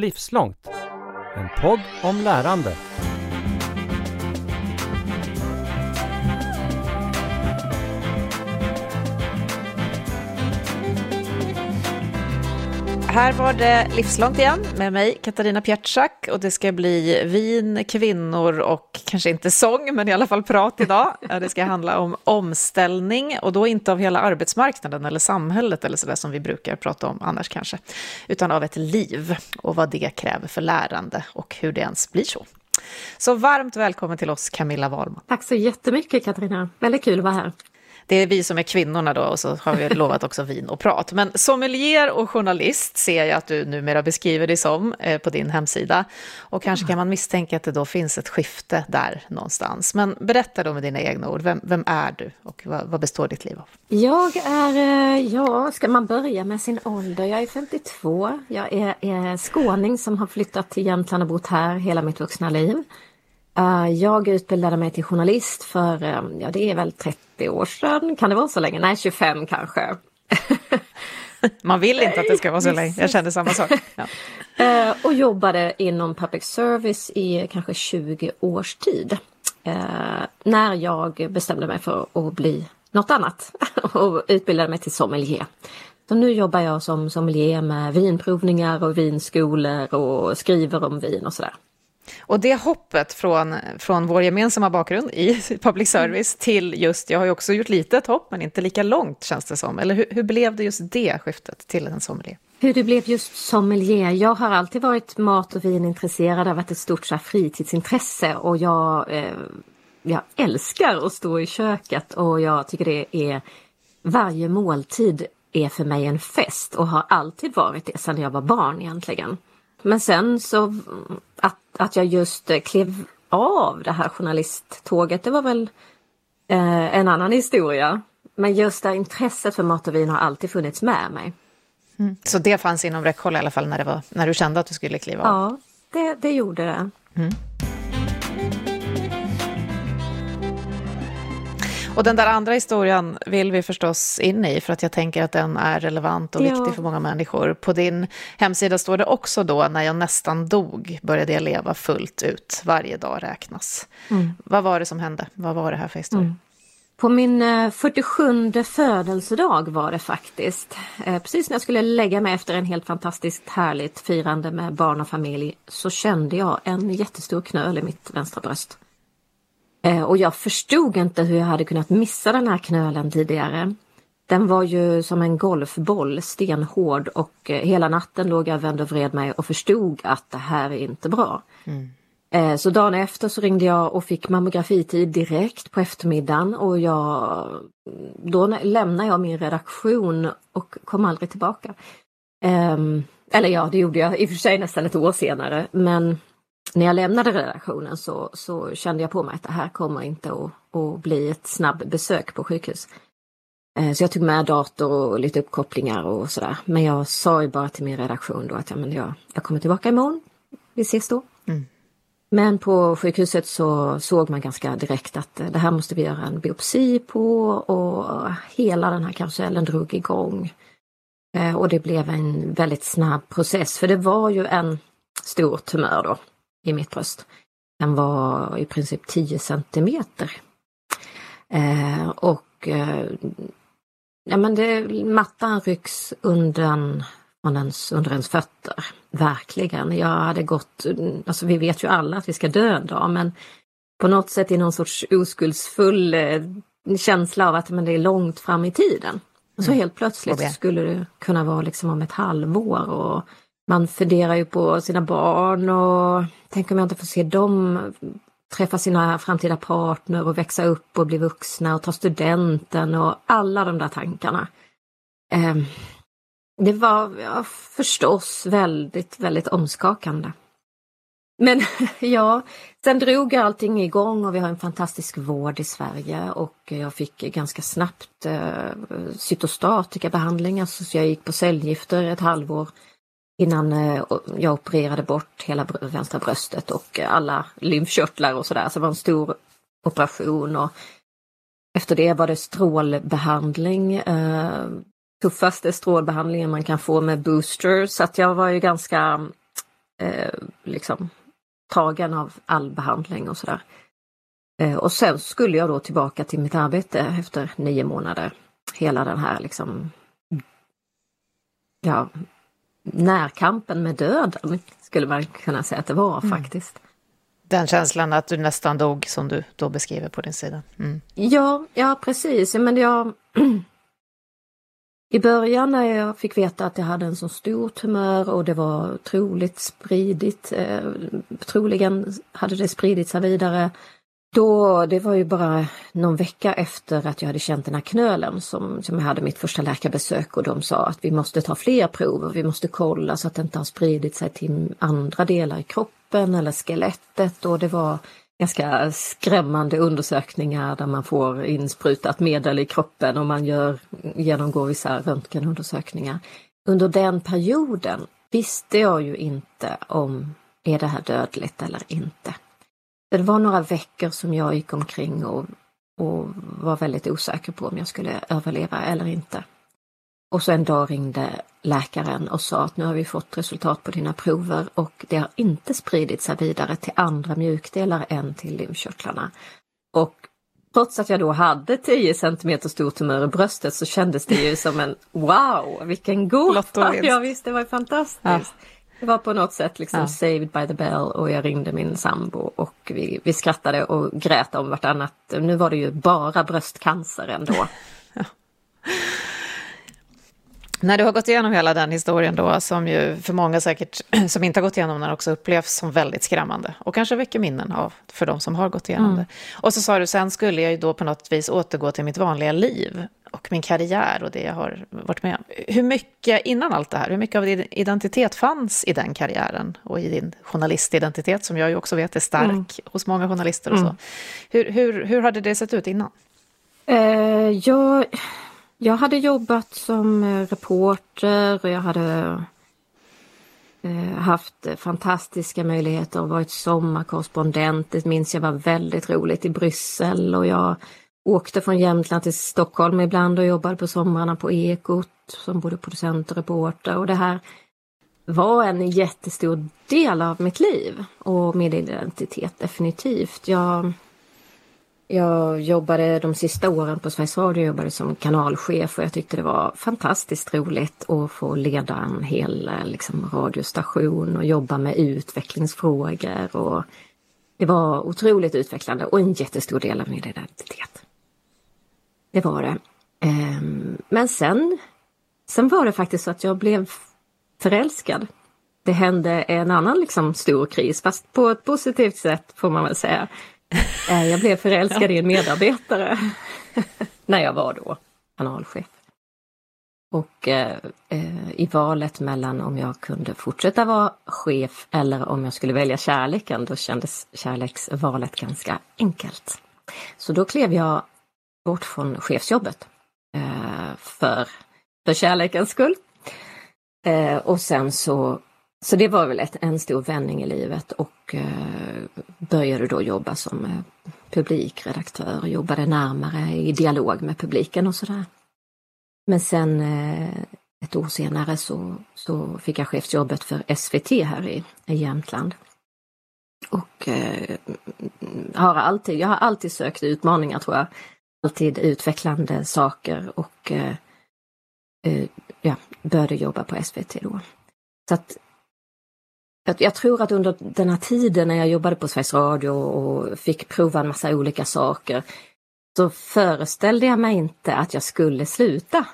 Livslångt. En podd om lärande. Här var det livslångt igen med mig, Katarina Pietschak, och det ska bli vin, kvinnor och kanske inte sång, men i alla fall prat idag. Det ska handla om omställning, och då inte av hela arbetsmarknaden eller samhället eller sådär som vi brukar prata om annars kanske, utan av ett liv och vad det kräver för lärande och hur det ens blir så. Så varmt välkommen till oss Camilla Wahlman. Tack så jättemycket Katarina, väldigt kul att vara här. Det är vi som är kvinnorna då och så har vi lovat också vin och prat. Men sommelier och journalist ser jag att du numera beskriver dig som eh, på din hemsida. Och kanske kan man misstänka att det då finns ett skifte där någonstans. Men berätta då med dina egna ord, vem, vem är du och vad, vad, består ditt liv av? Jag är, eh, ja, ska man börja med sin ålder? Jag är 52. Jag är, är skåning som har flyttat till Jämtland och bott här hela mitt vuxna liv. Uh, jag utbildade mig till journalist för, um, ja det är väl 30 år sedan, kan det vara så länge? Nej, 25 kanske. Man vill inte att det ska vara så länge, jag kände samma sak. Ja. Uh, och jobbade inom public service i kanske 20 års tid. När jag bestämde mig för att bli något annat och utbildade mig till sommelier. Så nu jobbar jag som sommelier med vinprovningar och vinskolor och skriver om vin och sådär. Och det hoppet från, från vår gemensamma bakgrund i public service mm. till just, jag har ju också gjort litet hopp, men inte lika långt känns det som. Eller hur, hur blev det just det skiftet till en sommelier? Hur det blev just sommelier? Jag har alltid varit mat och vinintresserad, har varit ett stort så fritidsintresse och jag, eh, jag älskar att stå i köket och jag tycker det är varje måltid är för mig en fest och har alltid varit det sedan jag var barn egentligen. Men sen så att, att jag just klev av det här journalisttåget, det var väl eh, en annan historia. Men just det intresset för mat och vin har alltid funnits med mig. Mm. Så det fanns inom räckhåll i alla fall när, det var, när du kände att du skulle kliva av? Ja, det, det gjorde det. Mm. Och den där andra historien vill vi förstås in i för att jag tänker att den är relevant och ja. viktig för många människor. På din hemsida står det också då, när jag nästan dog började jag leva fullt ut, varje dag räknas. Mm. Vad var det som hände? Vad var det här för historia? Mm. På min 47 eh, födelsedag var det faktiskt. Eh, precis när jag skulle lägga mig efter en helt fantastiskt härligt firande med barn och familj så kände jag en jättestor knöl i mitt vänstra bröst. Eh, och jag förstod inte hur jag hade kunnat missa den här knölen tidigare. Den var ju som en golfboll, stenhård och eh, hela natten låg jag vänd och vred mig och förstod att det här är inte bra. Mm. Eh, så dagen efter så ringde jag och fick mammografitid direkt på eftermiddagen och jag, då lämnade jag min redaktion och kom aldrig tillbaka. Ehm, eller ja, det gjorde jag i och för sig nästan ett år senare men när jag lämnade redaktionen så, så kände jag på mig att det här kommer inte att, att bli ett snabbbesök på sjukhus. Eh, så jag tog med dator och lite uppkopplingar och sådär. Men jag sa ju bara till min redaktion då att ja, men jag, jag kommer tillbaka imorgon. Vi ses då. Mm. Men på sjukhuset så såg man ganska direkt att det här måste vi göra en biopsi på och hela den här karusellen drog igång. Eh, och det blev en väldigt snabb process för det var ju en stor tumör då i mitt bröst. Den var i princip 10 centimeter. Eh, och eh, ja, men det, mattan rycks undan från ens, under ens fötter. Verkligen. Jag hade gått, alltså vi vet ju alla att vi ska dö en dag men på något sätt i någon sorts oskuldsfull eh, känsla av att men det är långt fram i tiden. Och så mm. helt plötsligt skulle det kunna vara liksom om ett halvår och man funderar ju på sina barn och tänk om jag inte får se dem träffa sina framtida partner och växa upp och bli vuxna och ta studenten och alla de där tankarna. Ehm, det var ja, förstås väldigt, väldigt omskakande. Men ja, sen drog allting igång och vi har en fantastisk vård i Sverige och jag fick ganska snabbt eh, cytostatikabehandling, alltså så jag gick på cellgifter ett halvår innan eh, jag opererade bort hela vänstra bröstet och alla lymfkörtlar och sådär. Så det var en stor operation och efter det var det strålbehandling. Eh, tuffaste strålbehandlingen man kan få med booster så att jag var ju ganska eh, liksom tagen av all behandling och sådär. Och sen skulle jag då tillbaka till mitt arbete efter nio månader. Hela den här liksom ja, närkampen med döden skulle man kunna säga att det var mm. faktiskt. Den känslan att du nästan dog som du då beskriver på din sida. Mm. Ja, ja precis. Men jag... I början när jag fick veta att jag hade en så stor tumör och det var troligt spridigt, eh, troligen hade det spridit sig vidare då, det var ju bara någon vecka efter att jag hade känt den här knölen som, som jag hade mitt första läkarbesök och de sa att vi måste ta fler prover, vi måste kolla så att det inte har spridit sig till andra delar i kroppen eller skelettet och det var ganska skrämmande undersökningar där man får insprutat medel i kroppen och man gör, genomgår vissa röntgenundersökningar. Under den perioden visste jag ju inte om är det här dödligt eller inte. Det var några veckor som jag gick omkring och, och var väldigt osäker på om jag skulle överleva eller inte. Och så en dag ringde läkaren och sa att nu har vi fått resultat på dina prover och det har inte spridit sig vidare till andra mjukdelar än till lymfkörtlarna. Och trots att jag då hade 10 cm stor tumör i bröstet så kändes det ju som en wow, vilken gåta! Ja visst, det var fantastiskt. Ja. Det var på något sätt liksom ja. saved by the bell och jag ringde min sambo och vi, vi skrattade och grät om vartannat. Nu var det ju bara bröstcancer ändå. ja. När du har gått igenom hela den historien då, som ju för många säkert som inte har gått igenom den också upplevs som väldigt skrämmande och kanske väcker minnen av för de som har gått igenom mm. det. Och så sa du, sen skulle jag ju då på något vis återgå till mitt vanliga liv och min karriär och det jag har varit med om. Hur mycket, innan allt det här, hur mycket av din identitet fanns i den karriären och i din journalistidentitet som jag ju också vet är stark mm. hos många journalister och så. Mm. Hur, hur, hur hade det sett ut innan? Uh, jag, jag hade jobbat som eh, reporter och jag hade uh, haft fantastiska möjligheter och varit sommarkorrespondent. Det minns jag var väldigt roligt i Bryssel och jag åkte från Jämtland till Stockholm ibland och jobbade på somrarna på Ekot som både producent och reporter och det här var en jättestor del av mitt liv och min identitet definitivt. Jag, jag jobbade de sista åren på Sveriges Radio jag jobbade som kanalchef och jag tyckte det var fantastiskt roligt att få leda en hel liksom, radiostation och jobba med utvecklingsfrågor. Och det var otroligt utvecklande och en jättestor del av min identitet. Det var det. Ehm, men sen, sen var det faktiskt så att jag blev förälskad. Det hände en annan liksom stor kris, fast på ett positivt sätt får man väl säga. Eh, jag blev förälskad i en medarbetare när jag var då kanalchef. Och eh, eh, i valet mellan om jag kunde fortsätta vara chef eller om jag skulle välja kärleken, då kändes kärleksvalet ganska enkelt. Så då klev jag bort från chefsjobbet eh, för, för kärlekens skull. Eh, och sen så, så det var väl ett, en stor vändning i livet och eh, började då jobba som eh, publikredaktör och jobbade närmare i dialog med publiken och sådär. Men sen eh, ett år senare så, så fick jag chefsjobbet för SVT här i, i Jämtland. Och eh, har alltid, jag har alltid sökt utmaningar tror jag alltid utvecklande saker och eh, eh ja, började jobba på SVT då. Så att, jag tror att under den här tiden när jag jobbade på Sveriges Radio och fick prova en massa olika saker så föreställde jag mig inte att jag skulle sluta.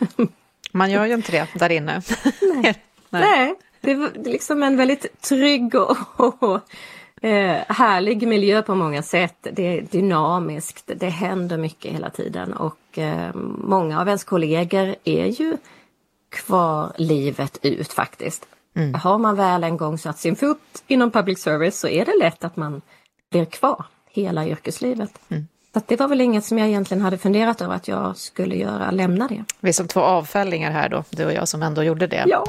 Man gör ju inte det där inne. Nej, Nej det var liksom en väldigt trygg och, och Eh, härlig miljö på många sätt. Det är dynamiskt, det händer mycket hela tiden och eh, många av ens kollegor är ju kvar livet ut faktiskt. Mm. Har man väl en gång satt sin fot inom public service så är det lätt att man blir kvar hela yrkeslivet. Mm. Så det var väl inget som jag egentligen hade funderat över att jag skulle göra, lämna det. Vi är som två avfällingar här då, du och jag som ändå gjorde det. Ja.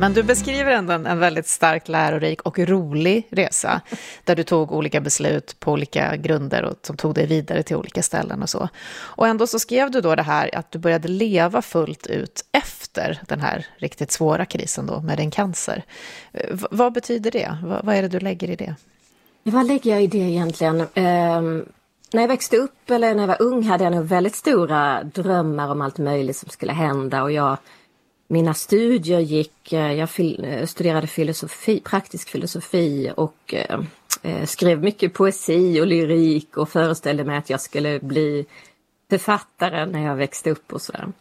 Men du beskriver ändå en, en väldigt stark, lärorik och rolig resa, där du tog olika beslut på olika grunder och som tog dig vidare till olika ställen och så. Och ändå så skrev du då det här att du började leva fullt ut efter den här riktigt svåra krisen då med din cancer. V vad betyder det? V vad är det du lägger i det? Vad lägger jag i det egentligen? Um när jag växte upp eller när jag var ung hade jag nog väldigt stora drömmar om allt möjligt som skulle hända och jag mina studier gick, eh, jag eh, studerade filosofi, praktisk filosofi och eh, eh, skrev mycket poesi och lyrik och föreställde mig att jag skulle bli författare när jag växte upp och sådär.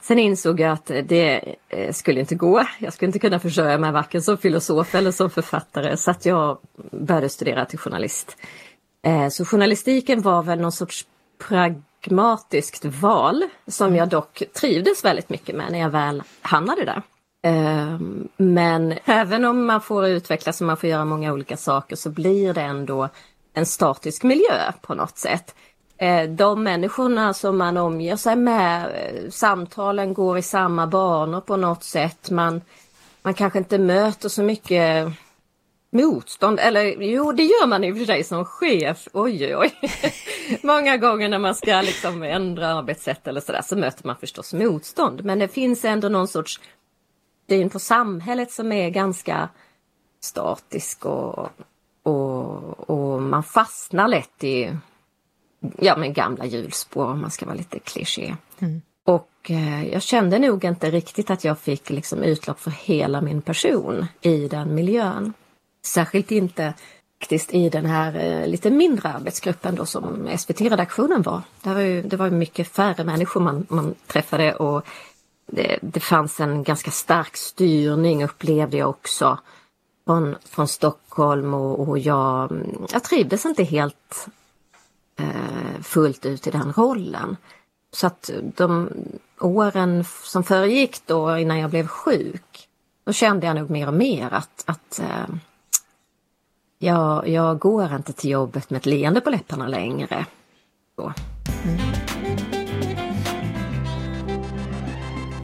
Sen insåg jag att det skulle inte gå. Jag skulle inte kunna försörja mig varken som filosof eller som författare så att jag började studera till journalist. Så journalistiken var väl någon sorts prag pragmatiskt val som jag dock trivdes väldigt mycket med när jag väl hamnade där. Ehm, men även om man får utvecklas och man får göra många olika saker så blir det ändå en statisk miljö på något sätt. Ehm, de människorna som man omger sig med, eh, samtalen går i samma banor på något sätt. Man, man kanske inte möter så mycket motstånd, eller jo det gör man i och för sig som chef, oj oj oj. Många gånger när man ska liksom ändra arbetssätt eller sådär så möter man förstås motstånd. Men det finns ändå någon sorts syn på samhället som är ganska statisk och, och, och man fastnar lätt i ja, men gamla hjulspår om man ska vara lite kliché. Mm. Och eh, jag kände nog inte riktigt att jag fick liksom utlopp för hela min person i den miljön. Särskilt inte faktiskt i den här eh, lite mindre arbetsgruppen då som SVT-redaktionen var. Det var, ju, det var mycket färre människor man, man träffade och det, det fanns en ganska stark styrning upplevde jag också från, från Stockholm och, och jag, mm, jag trivdes inte helt eh, fullt ut i den rollen. Så att de åren som föregick då innan jag blev sjuk, då kände jag nog mer och mer att, att eh, jag, jag går inte till jobbet med ett leende på läpparna längre. Så. Mm.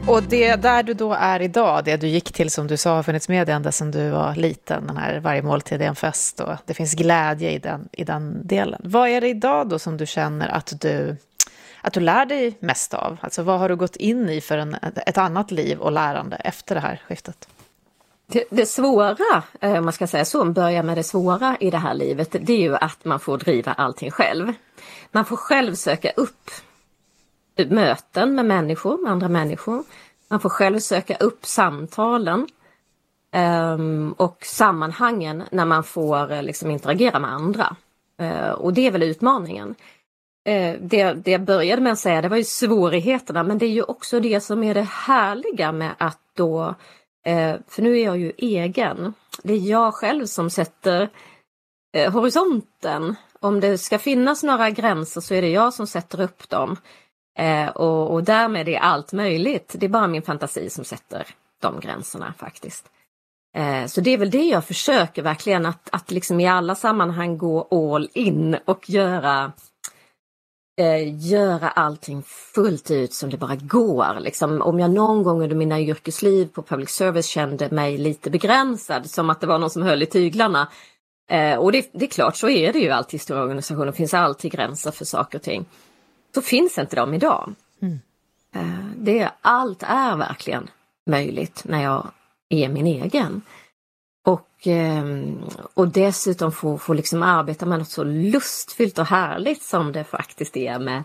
Och det där du då är idag, det du gick till som du sa har funnits med dig ända sedan du var liten, den här varje måltid är en fest och det finns glädje i den, i den delen. Vad är det idag då som du känner att du, att du lär dig mest av? Alltså vad har du gått in i för en, ett annat liv och lärande efter det här skiftet? Det, det svåra, eh, om man ska säga så, börja med det svåra i det här livet, det är ju att man får driva allting själv. Man får själv söka upp möten med människor, med andra människor. Man får själv söka upp samtalen um, och sammanhangen när man får eh, liksom interagera med andra. Uh, och det är väl utmaningen. Uh, det, det jag började med att säga, det var ju svårigheterna, men det är ju också det som är det härliga med att då Eh, för nu är jag ju egen. Det är jag själv som sätter eh, horisonten. Om det ska finnas några gränser så är det jag som sätter upp dem. Eh, och, och därmed är allt möjligt. Det är bara min fantasi som sätter de gränserna faktiskt. Eh, så det är väl det jag försöker verkligen att, att liksom i alla sammanhang gå all in och göra eh, göra allting fullt ut som det bara går. Liksom, om jag någon gång under mina yrkesliv på public service kände mig lite begränsad, som att det var någon som höll i tyglarna. Eh, och det, det, är klart, så är det ju alltid i stora organisationer, det finns alltid gränser för saker och ting. Så finns inte de idag. Mm. Eh, det, allt är verkligen möjligt när jag är min egen. Och, ehm, och dessutom få, få liksom arbeta med något så lustfyllt och härligt som det faktiskt är med,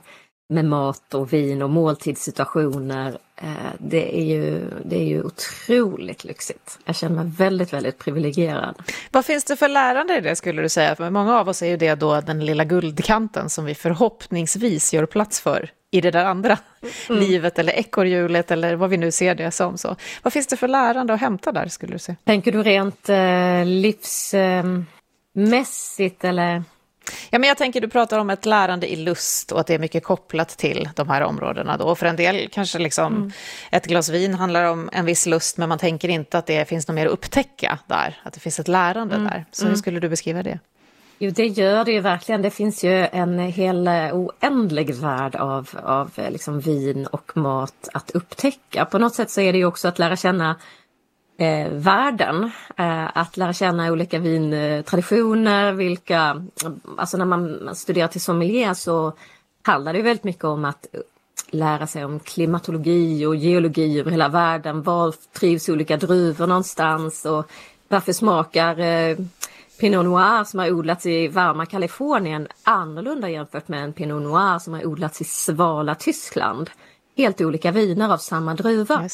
med mat och vin och måltidssituationer. Eh, det är, ju, det är ju otroligt lyxigt. Jag känner mig väldigt, väldigt privilegierad. Vad finns det för lärande i det skulle du säga? För många av oss är ju det då den lilla guldkanten som vi förhoppningsvis gör plats för i det där andra mm. livet eller ekorrhjulet eller vad vi nu ser det som. Så. Vad finns det för lärande att hämta där skulle du säga? Tänker du rent eh, livsmässigt eh, eller? Ja, men jag tänker du pratar om ett lärande i lust och att det är mycket kopplat till de här områdena. Då. För en del kanske liksom mm. ett glas vin handlar om en viss lust, men man tänker inte att det finns något mer att upptäcka där, att det finns ett lärande mm. där. Så hur mm. skulle du beskriva det? Jo, det gör det ju verkligen. Det finns ju en hel oändlig värld av, av liksom vin och mat att upptäcka. På något sätt så är det ju också att lära känna eh, världen. Eh, att lära känna olika vintraditioner, vilka, alltså när man studerar till sommelier så handlar det väldigt mycket om att lära sig om klimatologi och geologi över hela världen. Var trivs olika druvor någonstans och varför smakar eh, Pinot Noir som har odlats i varma Kalifornien annorlunda jämfört med en Pinot Noir som har odlats i svala Tyskland. Helt olika viner av samma druva.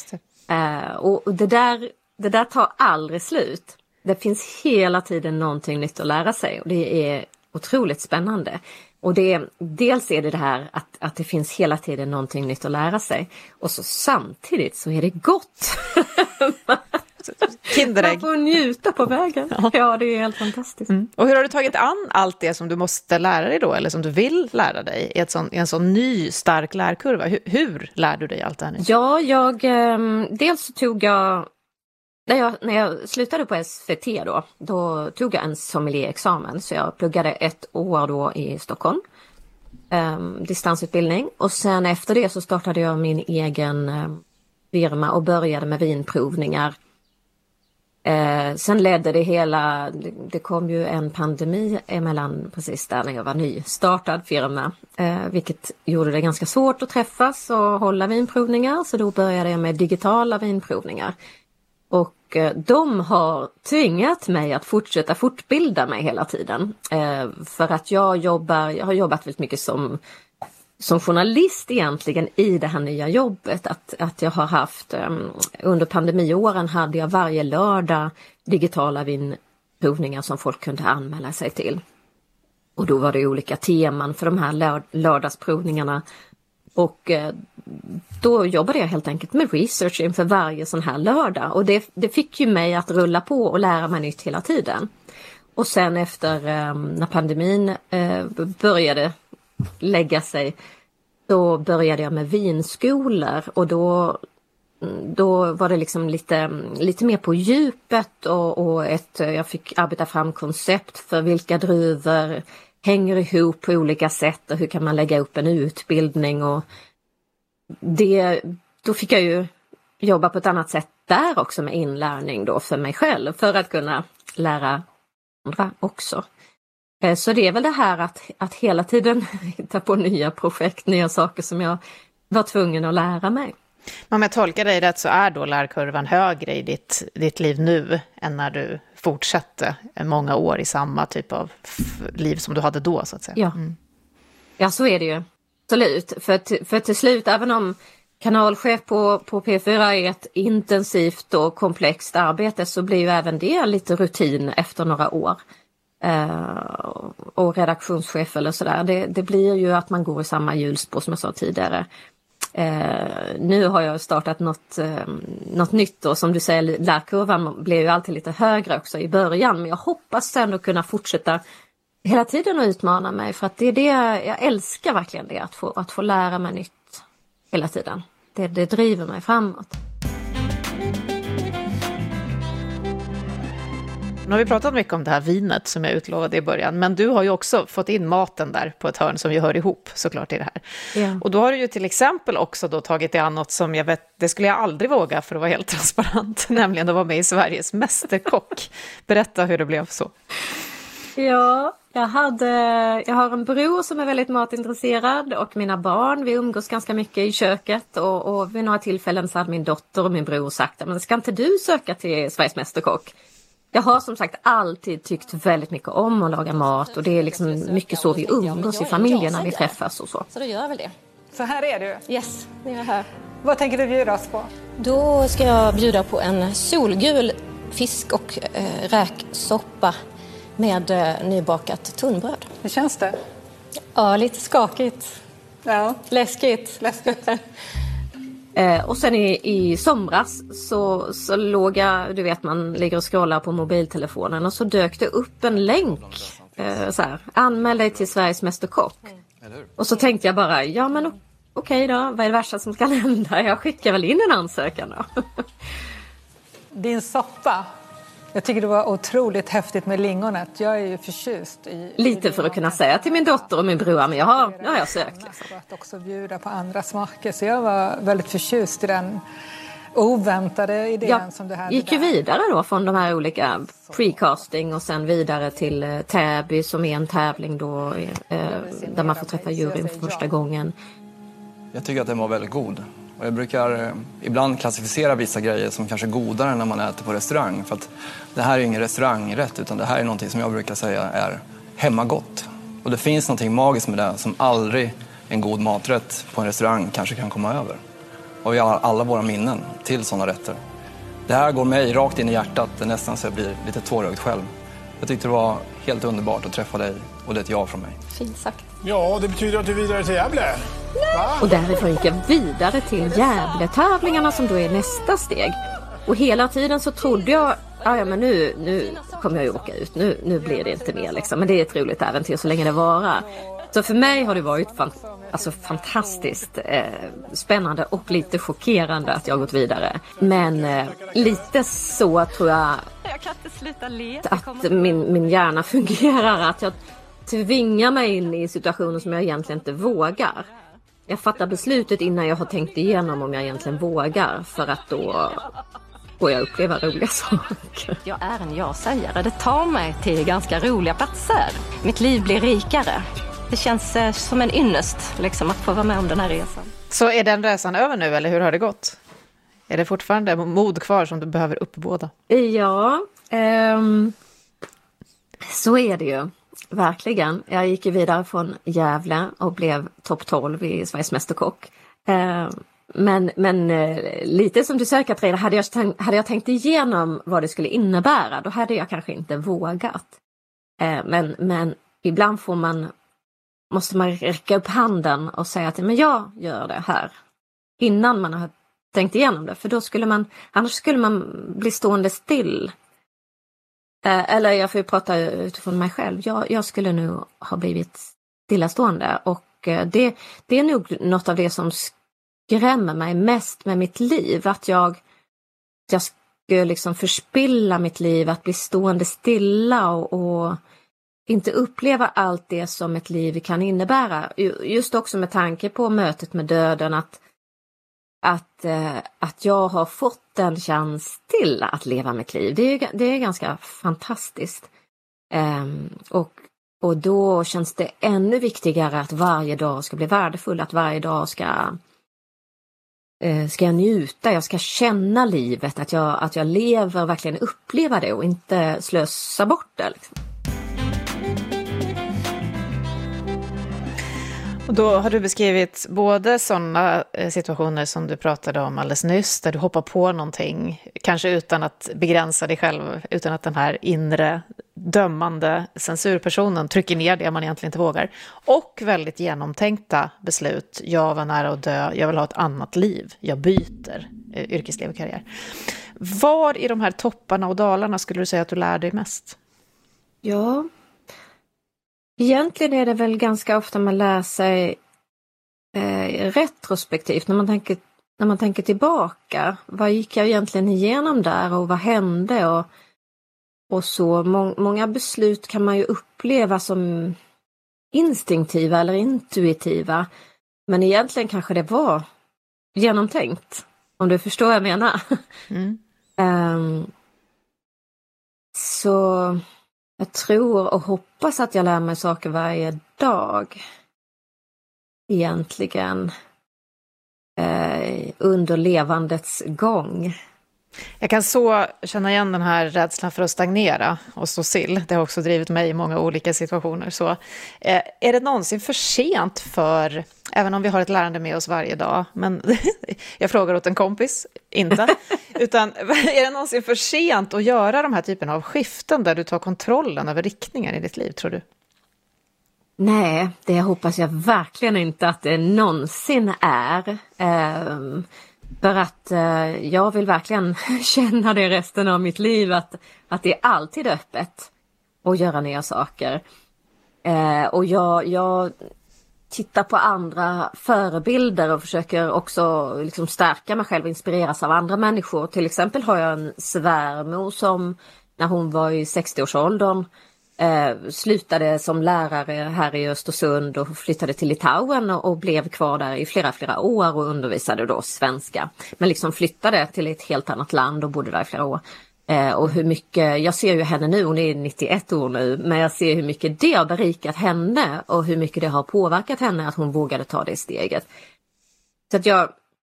Eh, och det där, det där tar aldrig slut. Det finns hela tiden någonting nytt att lära sig och det är otroligt spännande. Och det, dels är det det här att, att det finns hela tiden någonting nytt att lära sig. Och så samtidigt så är det gott. Kinderägg. Man får njuta på vägen. Ja, ja det är helt fantastiskt. Mm. Och hur har du tagit an allt det som du måste lära dig då, eller som du vill lära dig i, ett sån, i en sån ny stark lärkurva? Hur, hur lär du dig allt det här nu? Ja, jag, eh, dels tog jag när jag, när jag slutade på SVT då, då tog jag en sommelierexamen så jag pluggade ett år då i Stockholm. Um, distansutbildning och sen efter det så startade jag min egen um, firma och började med vinprovningar. Uh, sen ledde det hela, det, det, kom ju en pandemi emellan precis där när jag var nystartad firma. Uh, vilket gjorde det ganska svårt att träffas och hålla vinprovningar så då började jag med digitala vinprovningar. Och de har tvingat mig att fortsätta fortbilda mig hela tiden. Eh, för att jag jobbar, jag har jobbat väldigt mycket som, som journalist egentligen i det här nya jobbet. Att, att jag har haft, ehm, under pandemiåren hade jag varje lördag digitala vinprovningar som folk kunde anmäla sig till. Och då var det olika teman för de här lördagsprovningarna. Och eh, då jobbade jag helt enkelt med research inför varje sån här lördag och det, det fick ju mig att rulla på och lära mig nytt hela tiden. Och sen efter eh, när pandemin eh, började lägga sig då började jag med vinskolor och då, mm, då var det liksom lite, lite mer på djupet och, och ett, jag fick arbeta fram koncept för vilka druvor hänger ihop på olika sätt och hur kan man lägga upp en utbildning och det, då fick jag ju jobba på ett annat sätt där också med inlärning då för mig själv för att kunna lära andra också. Eh, så det är väl det här att, att hela tiden hitta på nya projekt, nya saker som jag var tvungen att lära mig. Om jag tolkar dig rätt så är då lärkurvan högre i ditt, ditt liv nu än när du fortsatte många år i samma typ av liv som du hade då så att säga. Ja, mm. ja så är det ju. Absolut, för, för till slut även om kanalchef på, på P4 är ett intensivt och komplext arbete så blir ju även det lite rutin efter några år. Eh, och redaktionschef eller sådär, det, det blir ju att man går i samma hjulspår som jag sa tidigare. Eh, nu har jag startat något, eh, något nytt och som du säger lärkurvan blir ju alltid lite högre också i början men jag hoppas ändå kunna fortsätta hela tiden att utmana mig för att det är det jag älskar verkligen det att få, att få lära mig nytt hela tiden. Det, det driver mig framåt. Nu har vi pratat mycket om det här vinet som jag utlovade i början, men du har ju också fått in maten där på ett hörn som ju hör ihop såklart i det här. Yeah. Och då har du ju till exempel också då tagit dig an något som jag vet, det skulle jag aldrig våga för att vara helt transparent, nämligen att vara med i Sveriges Mästerkock. Berätta hur det blev så. Ja, jag, hade, jag har en bror som är väldigt matintresserad och mina barn, vi umgås ganska mycket i köket och, och vid några tillfällen så hade min dotter och min bror sagt men ska inte du söka till Sveriges Mästerkock? Jag har som sagt alltid tyckt väldigt mycket om att laga mat och det är liksom mycket så vi umgås i familjen när vi träffas och så. Så då gör väl det. Så här är du? Yes, det är jag här. Vad tänker du bjuda oss på? Då ska jag bjuda på en solgul fisk och äh, räksoppa med eh, nybakat tunnbröd. Hur känns det? Ja, lite skakigt. Ja. Läskigt. Läskigt. Eh, och sen i, i somras så, så låg jag, du vet man ligger och scrollar på mobiltelefonen och så dök det upp en länk. Eh, så här, anmäl dig till Sveriges Mästerkock. Och så tänkte jag bara, ja men okej okay då, vad är det värsta som ska hända? Jag skickar väl in en ansökan då. Din soppa, jag tycker det var otroligt häftigt med lingonet. Jag är ju förtjust i... Lite för att kunna säga till min dotter och min bror, men jag har, nu har jag sökt. Liksom. Att också bjuda på andra smaker. Så jag var väldigt förtjust i den oväntade idén jag som du hade gick ju vidare då från de här olika precasting och sen vidare till eh, Täby som är en tävling då eh, där man får träffa juryn för första gången. Jag tycker att den var väldigt god. Och jag brukar eh, ibland klassificera vissa grejer som kanske godare när man äter på restaurang. För att det här är ingen restaurangrätt utan det här är någonting som jag brukar säga är hemmagott. Och det finns någonting magiskt med det som aldrig en god maträtt på en restaurang kanske kan komma över. Och vi har alla våra minnen till sådana rätter. Det här går mig rakt in i hjärtat, det är nästan så jag blir lite tårögd själv. Jag tyckte det var helt underbart att träffa dig och det är ett ja från mig. Fint sagt. Ja, det betyder att du är vidare till Gävle. Och därifrån gick jag vidare till Gävle-tävlingarna som då är nästa steg. Och hela tiden så trodde jag, "Ja, ja men nu, nu kommer jag ju åka ut, nu, nu blir det inte mer liksom. Men det är ett roligt äventyr så länge det varar. Så för mig har det varit fan, alltså fantastiskt eh, spännande och lite chockerande att jag har gått vidare. Men eh, lite så tror jag Jag att min, min hjärna fungerar. Att jag tvingar mig in i situationer som jag egentligen inte vågar. Jag fattar beslutet innan jag har tänkt igenom om jag egentligen vågar för att då får jag uppleva roliga saker. Jag är en ja-sägare. Det tar mig till ganska roliga platser. Mitt liv blir rikare. Det känns eh, som en ynnest liksom, att få vara med om den här resan. Så är den resan över nu, eller hur har det gått? Är det fortfarande mod kvar som du behöver uppbåda? Ja, ehm, så är det ju. Verkligen. Jag gick ju vidare från Gävle och blev topp 12 i Sveriges Mästerkock. Eh, men, men eh, lite som du säger Katarina, hade jag, tänkt, hade jag tänkt igenom vad det skulle innebära då hade jag kanske inte vågat. Eh, men, men ibland får man, måste man räcka upp handen och säga att men jag gör det här. Innan man har tänkt igenom det, för då skulle man, annars skulle man bli stående still. Eh, eller jag får ju prata utifrån mig själv. Jag, jag skulle nu ha blivit stillastående och eh, det, det är nog något av det som skrämmer mig mest med mitt liv. Att jag, jag skulle liksom förspilla mitt liv, att bli stående stilla och, och inte uppleva allt det som ett liv kan innebära. Just också med tanke på mötet med döden att att, eh, att jag har fått en chans till att leva mitt liv. Det är, ju- det är ganska fantastiskt. Eh, och, och då känns det ännu viktigare att varje dag ska bli värdefull, att varje dag ska, eh, ska jag njuta, jag ska känna livet, att jag, att jag lever, verkligen uppleva det och inte slösa bort det. Liksom. Och då har du beskrivit både sådana eh, situationer som du pratade om alldeles nyss, där du hoppar på någonting, kanske utan att begränsa dig själv, utan att den här inre dömande censurpersonen trycker ner det man egentligen inte vågar. Och väldigt genomtänkta beslut. Jag var nära att dö, jag vill ha ett annat liv, jag byter eh, yrkesliv och karriär. Var i de här topparna och dalarna skulle du säga att du lär dig mest? Ja. Egentligen är det väl ganska ofta man lär sig eh, retrospektivt, när man, tänker, när man tänker tillbaka. Vad gick jag egentligen igenom där och vad hände? Och, och så. Må, många beslut kan man ju uppleva som instinktiva eller intuitiva. Men egentligen kanske det var genomtänkt. Om du förstår vad jag menar. Mm. Ehm, så jag tror och hoppas att jag lär mig saker varje dag. Egentligen. Eh, under levandets gång. Jag kan så känna igen den här rädslan för att stagnera och stå still. Det har också drivit mig i många olika situationer. Så, eh, är det någonsin för sent för, även om vi har ett lärande med oss varje dag, men jag frågar åt en kompis, inte, utan är det någonsin för sent att göra de här typerna av skiften där du tar kontrollen över riktningen i ditt liv, tror du? Nej, det hoppas jag verkligen inte att det någonsin är. Ehm, för att eh, jag vill verkligen känna det resten av mitt liv att, att det är alltid öppet att göra nya saker. Eh, och jag, jag tittar på andra förebilder och försöker också liksom stärka mig själv och inspireras av andra människor. Till exempel har jag en svärmor som när hon var i 60-årsåldern Eh, slutade som lärare här i Östersund och flyttade till Litauen och, och, blev kvar där i flera, flera år och undervisade då svenska. Men liksom flyttade till ett helt annat land och bodde där i flera år. Eh, och hur mycket, jag ser ju henne nu, hon är 91 år nu, men jag ser hur mycket det har berikat henne och hur mycket det har påverkat henne att hon vågade ta det steget. Så att jag,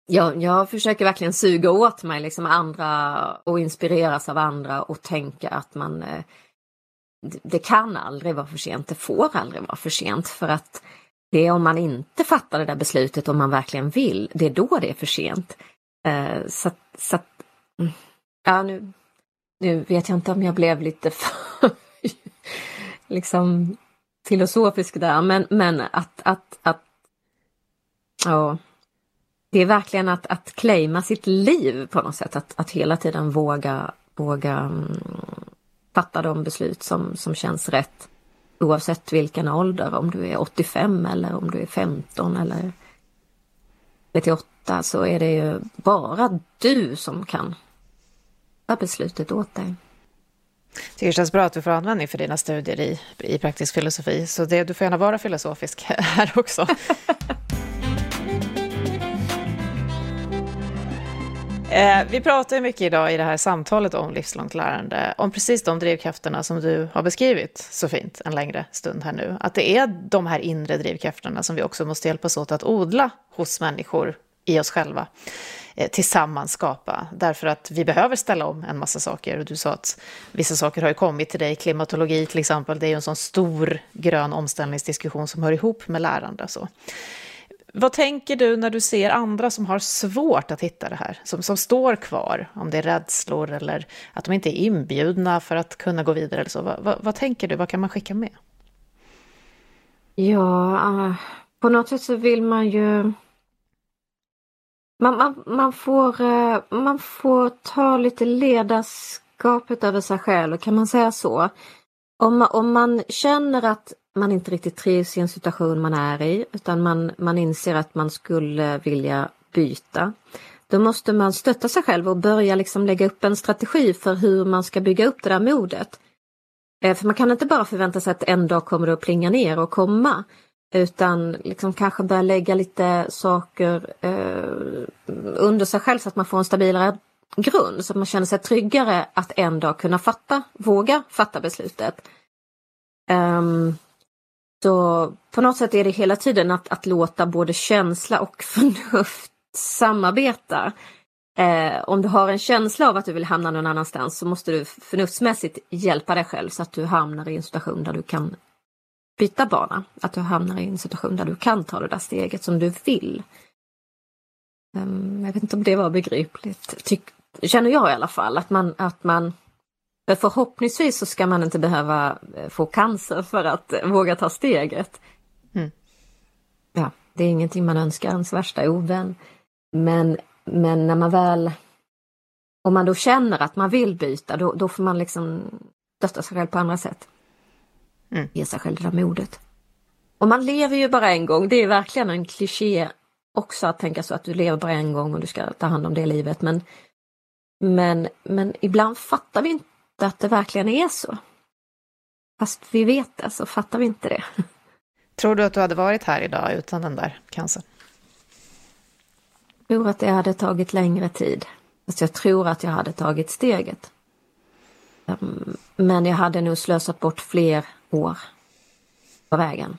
jag, jag försöker verkligen suga åt mig liksom andra och inspireras av andra och tänka att man eh, det kan aldrig vara för sent, det får aldrig vara för sent för att det är om man inte fattar det där beslutet om man verkligen vill, det är då det är för sent. Eh, så, så mm. ja nu, nu vet jag inte om jag blev lite för liksom filosofisk där, men, men att, att, att ja, det är verkligen att, att claima sitt liv på något sätt, att, att hela tiden våga, våga mm, fatta de beslut som, som känns rätt. Oavsett vilken ålder, om du är 85 eller om du är 15 eller 38 så är det ju bara du som kan ta beslutet åt dig. tycker det känns bra att du får användning för dina studier i, i praktisk filosofi, så det, du får gärna vara filosofisk här också. Eh, vi pratar mycket idag i det här samtalet om livslångt lärande, om precis de drivkrafterna som du har beskrivit så fint en längre stund här nu. Att det är de här inre drivkrafterna som vi också måste hjälpas åt att odla hos människor i oss själva eh, tillsammans skapa. Därför att vi behöver ställa om en massa saker. Och du sa att vissa saker har ju kommit till dig, klimatologi till exempel, det är ju en sån stor grön omställningsdiskussion som hör ihop med lärande. Så. Vad tänker du när du ser andra som har svårt att hitta det här, som, som står kvar, om det är rädslor eller att de inte är inbjudna för att kunna gå vidare eller så. Vad, vad, vad tänker du, vad kan man skicka med? Ja, eh, på något sätt så vill man ju man, man, man, får, eh, man får ta lite ledarskapet över sig själv, kan man säga så? Om, om man känner att man inte riktigt trivs i en situation man är i utan man, man inser att man skulle vilja byta. Då måste man stötta sig själv och börja liksom lägga upp en strategi för hur man ska bygga upp det där modet. Eh, för man kan inte bara förvänta sig att en dag kommer det att plinga ner och komma. Utan liksom kanske börja lägga lite saker eh, under sig själv så att man får en stabilare grund. Så att man känner sig tryggare att en dag kunna fatta, våga fatta beslutet. Um, så på något sätt är det hela tiden att, att låta både känsla och förnuft samarbeta. Eh, om du har en känsla av att du vill hamna någon annanstans så måste du förnuftsmässigt hjälpa dig själv så att du hamnar i en situation där du kan byta bana. Att du hamnar i en situation där du kan ta det där steget som du vill. Um, jag vet inte om det var begripligt. Ty känner jag i alla fall, att man, att man för förhoppningsvis så ska man inte behöva eh, få cancer för att våga ta steget. Mm. Ja, det är ingenting man önskar ens värsta ovän. Men, men när man väl, om man då känner att man vill byta, då, då får man liksom stötta sig själv på andra sätt. Mm. Ge sig själv det där modet. Och man lever ju bara en gång, det är verkligen en kliché också att tänka så att du lever bara en gång och du ska ta hand om det livet. Men, men, men ibland fattar vi inte att det verkligen är så. Fast vi vet det så fattar vi inte det. Tror du att du hade varit här idag utan den där cancern? Jag tror att det hade tagit längre tid. Fast jag tror att jag hade tagit steget. Ehm, men jag hade nog slösat bort fler år på vägen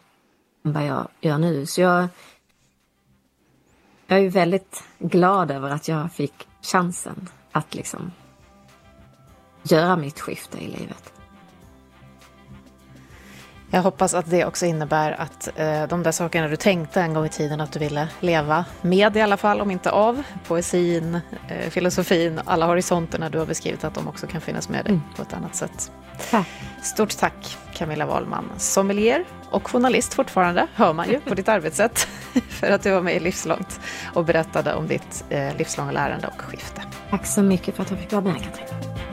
än vad jag gör nu. Så jag, jag är väldigt glad över att jag fick chansen att liksom göra mitt skifte i livet. Jag hoppas att det också innebär att eh, de där sakerna du tänkte en gång i tiden att du ville leva med i alla fall, om inte av, poesin, eh, filosofin, alla horisonterna du har beskrivit, att de också kan finnas med dig mm. på ett annat sätt. Tack. Stort tack Camilla Wahlman, sommelier och journalist fortfarande, hör man ju på ditt arbetssätt, för att du var med i Livslångt och berättade om ditt eh, livslånga lärande och skifte. Tack så mycket för att jag fick vara med Katrin.